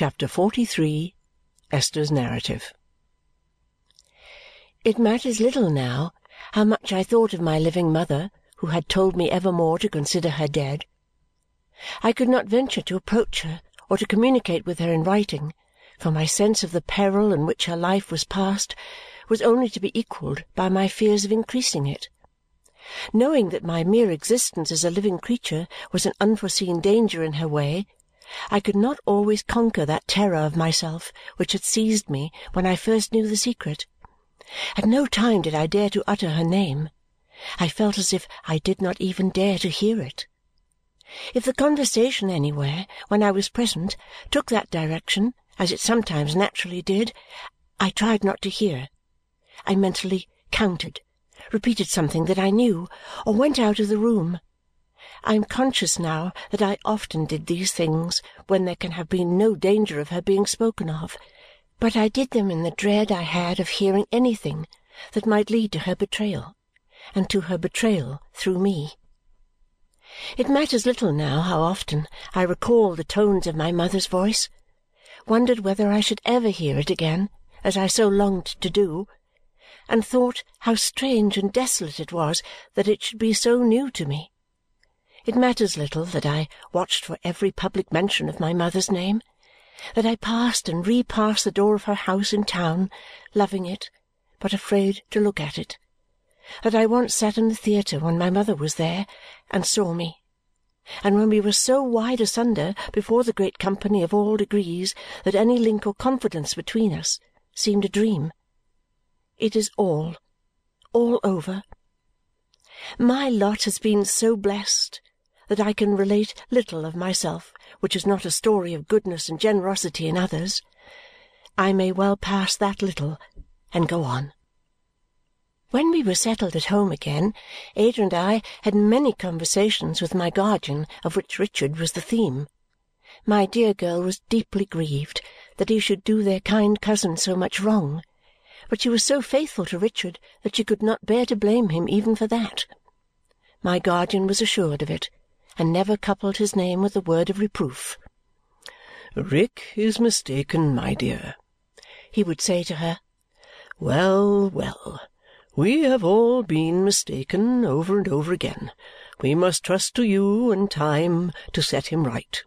Chapter 43 Esther's Narrative It matters little now how much I thought of my living mother who had told me evermore to consider her dead. I could not venture to approach her or to communicate with her in writing, for my sense of the peril in which her life was passed was only to be equalled by my fears of increasing it. Knowing that my mere existence as a living creature was an unforeseen danger in her way, I could not always conquer that terror of myself which had seized me when I first knew the secret. At no time did I dare to utter her name. I felt as if I did not even dare to hear it. If the conversation anywhere, when I was present, took that direction, as it sometimes naturally did, I tried not to hear. I mentally counted repeated something that I knew, or went out of the room. I am conscious now that I often did these things when there can have been no danger of her being spoken of, but I did them in the dread I had of hearing anything that might lead to her betrayal, and to her betrayal through me. It matters little now how often I recalled the tones of my mother's voice, wondered whether I should ever hear it again, as I so longed to do, and thought how strange and desolate it was that it should be so new to me. It matters little that I watched for every public mention of my mother's name, that I passed and repassed the door of her house in town, loving it, but afraid to look at it, that I once sat in the theatre when my mother was there and saw me, and when we were so wide asunder before the great company of all degrees that any link or confidence between us seemed a dream it is all, all over. My lot has been so blessed that I can relate little of myself which is not a story of goodness and generosity in others. I may well pass that little and go on. When we were settled at home again, Ada and I had many conversations with my guardian, of which Richard was the theme. My dear girl was deeply grieved that he should do their kind cousin so much wrong but she was so faithful to Richard that she could not bear to blame him even for that. My guardian was assured of it and never coupled his name with a word of reproof. "Rick is mistaken, my dear," he would say to her. "Well, well! We have all been mistaken, over and over again. We must trust to you and time to set him right."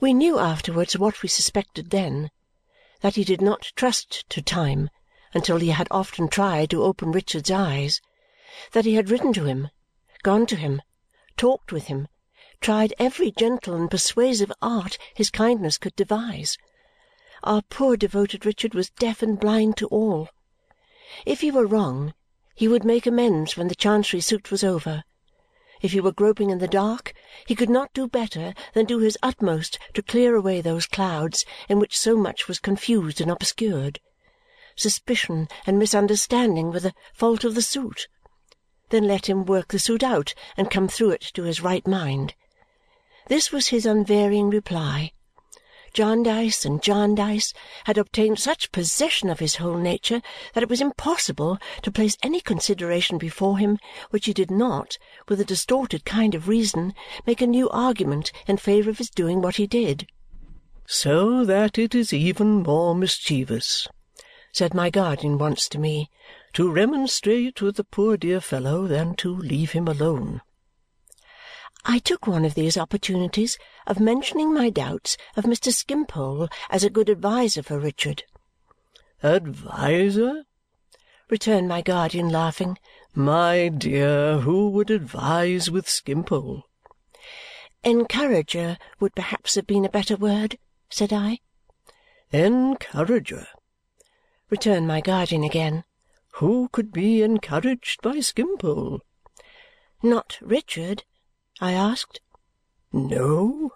We knew afterwards what we suspected then that he did not trust to time until he had often tried to open Richard's eyes, that he had written to him, gone to him, talked with him, tried every gentle and persuasive art his kindness could devise. Our poor devoted Richard was deaf and blind to all. If he were wrong, he would make amends when the Chancery suit was over if he were groping in the dark, he could not do better than do his utmost to clear away those clouds in which so much was confused and obscured. Suspicion and misunderstanding were the fault of the suit. Then let him work the suit out and come through it to his right mind. This was his unvarying reply, Jarndyce and Jarndyce had obtained such possession of his whole nature that it was impossible to place any consideration before him which he did not, with a distorted kind of reason, make a new argument in favour of his doing what he did. "So that it is even more mischievous," said my guardian once to me, "to remonstrate with the poor dear fellow than to leave him alone. I took one of these opportunities of mentioning my doubts of Mr. Skimpole as a good adviser for Richard. "Adviser?" returned my guardian, laughing. "My dear, who would advise with Skimpole?" "Encourager would perhaps have been a better word," said I. "Encourager!" returned my guardian again. "Who could be encouraged by Skimpole?" "Not Richard?" I asked. "No,"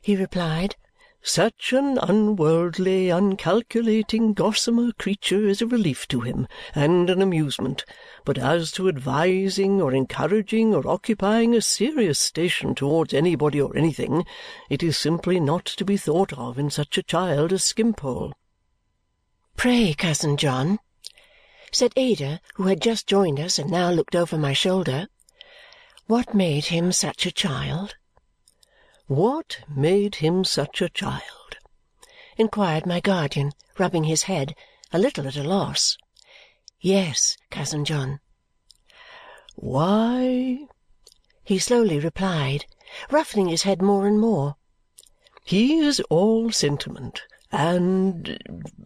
he replied. "Such an unworldly, uncalculating, gossamer creature is a relief to him and an amusement, but as to advising or encouraging or occupying a serious station towards anybody or anything, it is simply not to be thought of in such a child as Skimpole." "Pray, cousin John," said Ada, who had just joined us and now looked over my shoulder. What made him such a child? What made him such a child? inquired my guardian, rubbing his head, a little at a loss. Yes, cousin John. Why, he slowly replied, ruffling his head more and more, he is all sentiment, and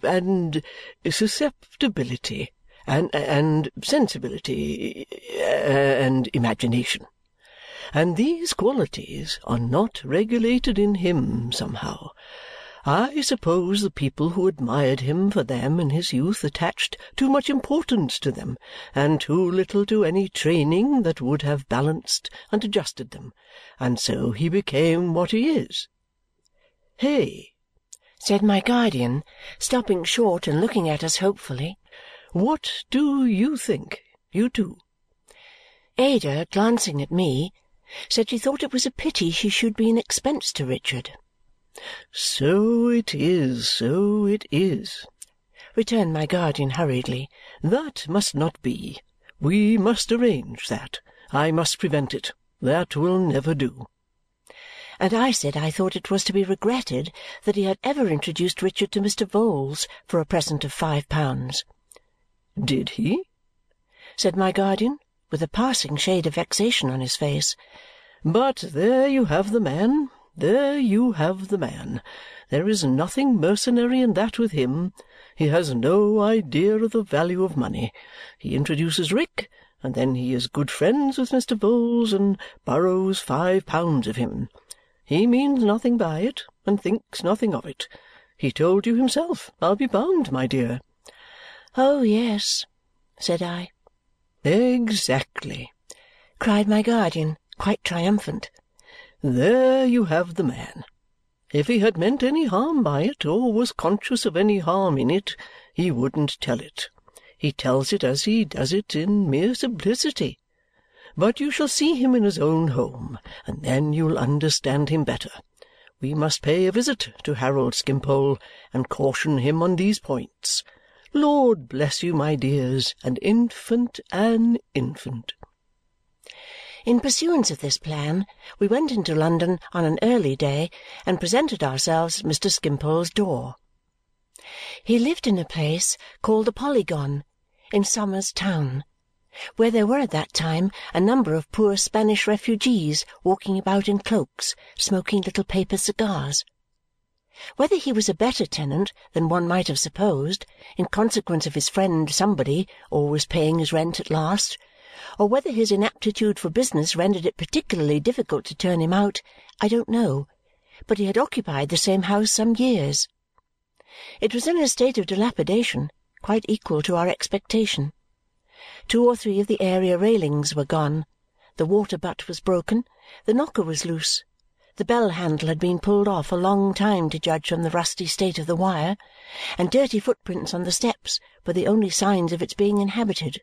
and susceptibility, and sensibility, uh, and imagination. And these qualities are not regulated in him somehow. I suppose the people who admired him for them in his youth attached too much importance to them and too little to any training that would have balanced and adjusted them, and so he became what he is. Hey!" said my guardian, stopping short and looking at us hopefully. "What do you think, you two?" Ada, glancing at me, said she thought it was a pity she should be an expense to Richard. "So it is, so it is," returned my guardian hurriedly. "That must not be. We must arrange that. I must prevent it. That will never do." And I said I thought it was to be regretted that he had ever introduced Richard to Mr. Vholes for a present of five pounds. "Did he?" said my guardian, with a passing shade of vexation on his face. "But there you have the man. There you have the man. There is nothing mercenary in that with him. He has no idea of the value of money. He introduces Rick, and then he is good friends with Mr. Vholes and borrows five pounds of him. He means nothing by it, and thinks nothing of it. He told you himself, I'll be bound, my dear." "Oh, yes," said I. "Exactly!" cried my guardian, quite triumphant. There you have the man. If he had meant any harm by it or was conscious of any harm in it, he wouldn't tell it. He tells it as he does it in mere simplicity. But you shall see him in his own home, and then you'll understand him better. We must pay a visit to Harold Skimpole and caution him on these points. Lord bless you, my dears, an infant, an infant! In pursuance of this plan, we went into London on an early day and presented ourselves at Mr. Skimpole's door. He lived in a place called the Polygon in Somers Town, where there were at that time a number of poor Spanish refugees walking about in cloaks, smoking little paper cigars. Whether he was a better tenant than one might have supposed, in consequence of his friend somebody always paying his rent at last or whether his inaptitude for business rendered it particularly difficult to turn him out, I don't know, but he had occupied the same house some years. It was in a state of dilapidation quite equal to our expectation. Two or three of the area railings were gone, the water butt was broken, the knocker was loose, the bell handle had been pulled off a long time to judge from the rusty state of the wire, and dirty footprints on the steps were the only signs of its being inhabited.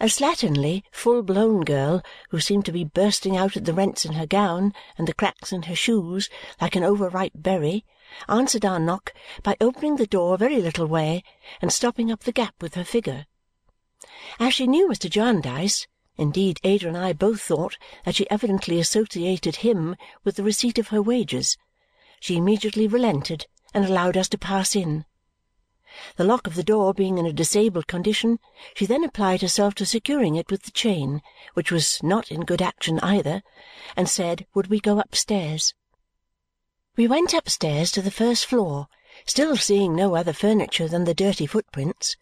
A slatternly, full-blown girl who seemed to be bursting out at the rents in her gown and the cracks in her shoes like an over-ripe berry answered our knock by opening the door a very little way and stopping up the gap with her figure. As she knew Mr. Jarndyce indeed Ada and I both thought that she evidently associated him with the receipt of her wages she immediately relented and allowed us to pass in. The lock of the door being in a disabled condition, she then applied herself to securing it with the chain, which was not in good action either, and said would we go upstairs. We went upstairs to the first floor, still seeing no other furniture than the dirty footprints.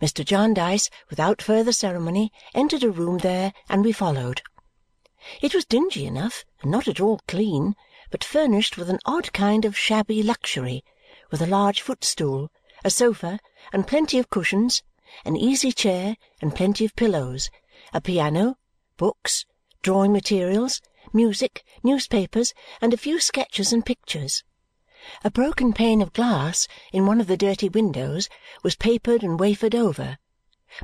Mr. Jarndyce, without further ceremony, entered a room there, and we followed. It was dingy enough and not at all clean, but furnished with an odd kind of shabby luxury, with a large footstool a sofa, and plenty of cushions, an easy chair, and plenty of pillows, a piano, books, drawing materials, music, newspapers, and a few sketches and pictures. A broken pane of glass in one of the dirty windows was papered and wafered over,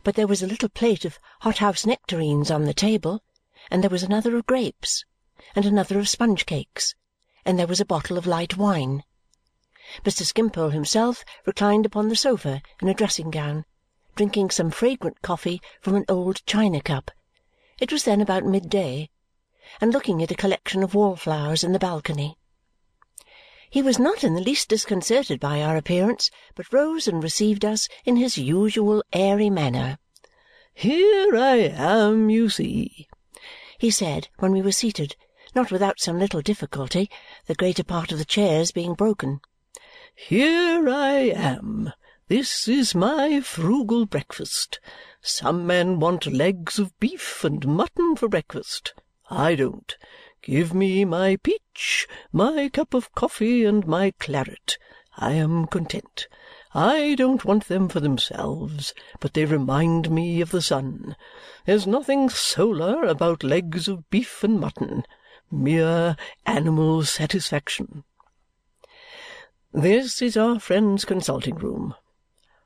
but there was a little plate of hothouse nectarines on the table, and there was another of grapes, and another of sponge cakes, and there was a bottle of light wine. Mr. Skimpole himself reclined upon the sofa in a dressing-gown, drinking some fragrant coffee from an old china cup. It was then about midday. and looking at a collection of wallflowers in the balcony. He was not in the least disconcerted by our appearance, but rose and received us in his usual airy manner. "Here I am, you see," he said when we were seated, not without some little difficulty, the greater part of the chairs being broken. "Here I am. This is my frugal breakfast. Some men want legs of beef and mutton for breakfast. I don't. Give me my peach, my cup of coffee, and my claret. I am content. I don't want them for themselves, but they remind me of the sun. There's nothing solar about legs of beef and mutton. Mere animal satisfaction. This is our friend's consulting room,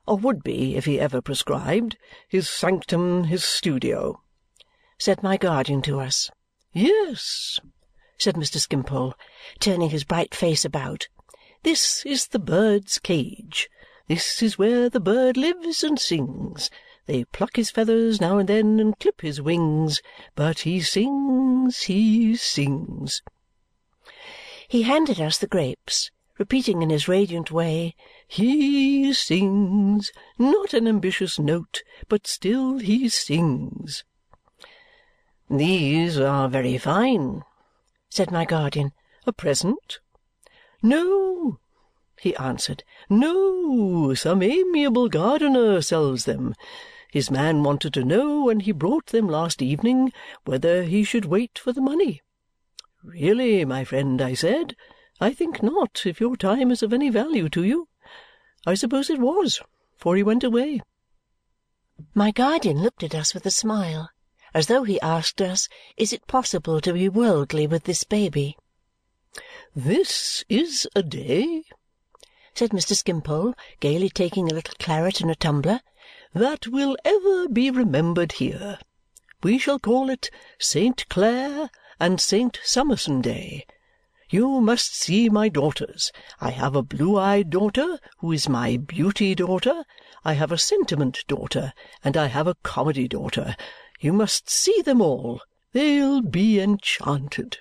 or would be if he ever prescribed, his sanctum, his studio," said my guardian to us. "Yes," said Mr. Skimpole, turning his bright face about. "This is the bird's cage. This is where the bird lives and sings. They pluck his feathers now and then and clip his wings, but he sings, he sings!" He handed us the grapes, repeating in his radiant way, "He sings! Not an ambitious note, but still he sings!" "These are very fine," said my guardian. "A present?" "No," he answered. "No. Some amiable gardener sells them. His man wanted to know when he brought them last evening whether he should wait for the money. 'Really, my friend,' I said, 'I think not, if your time is of any value to you.' I suppose it was, for he went away." My guardian looked at us with a smile as though he asked us, is it possible to be worldly with this baby? "This is a day," said Mr. Skimpole, gaily taking a little claret in a tumbler, "that will ever be remembered here. We shall call it Saint Clare and Saint Summerson Day. You must see my daughters. I have a blue-eyed daughter who is my beauty daughter, I have a sentiment daughter, and I have a comedy daughter. You must see them all. They'll be enchanted."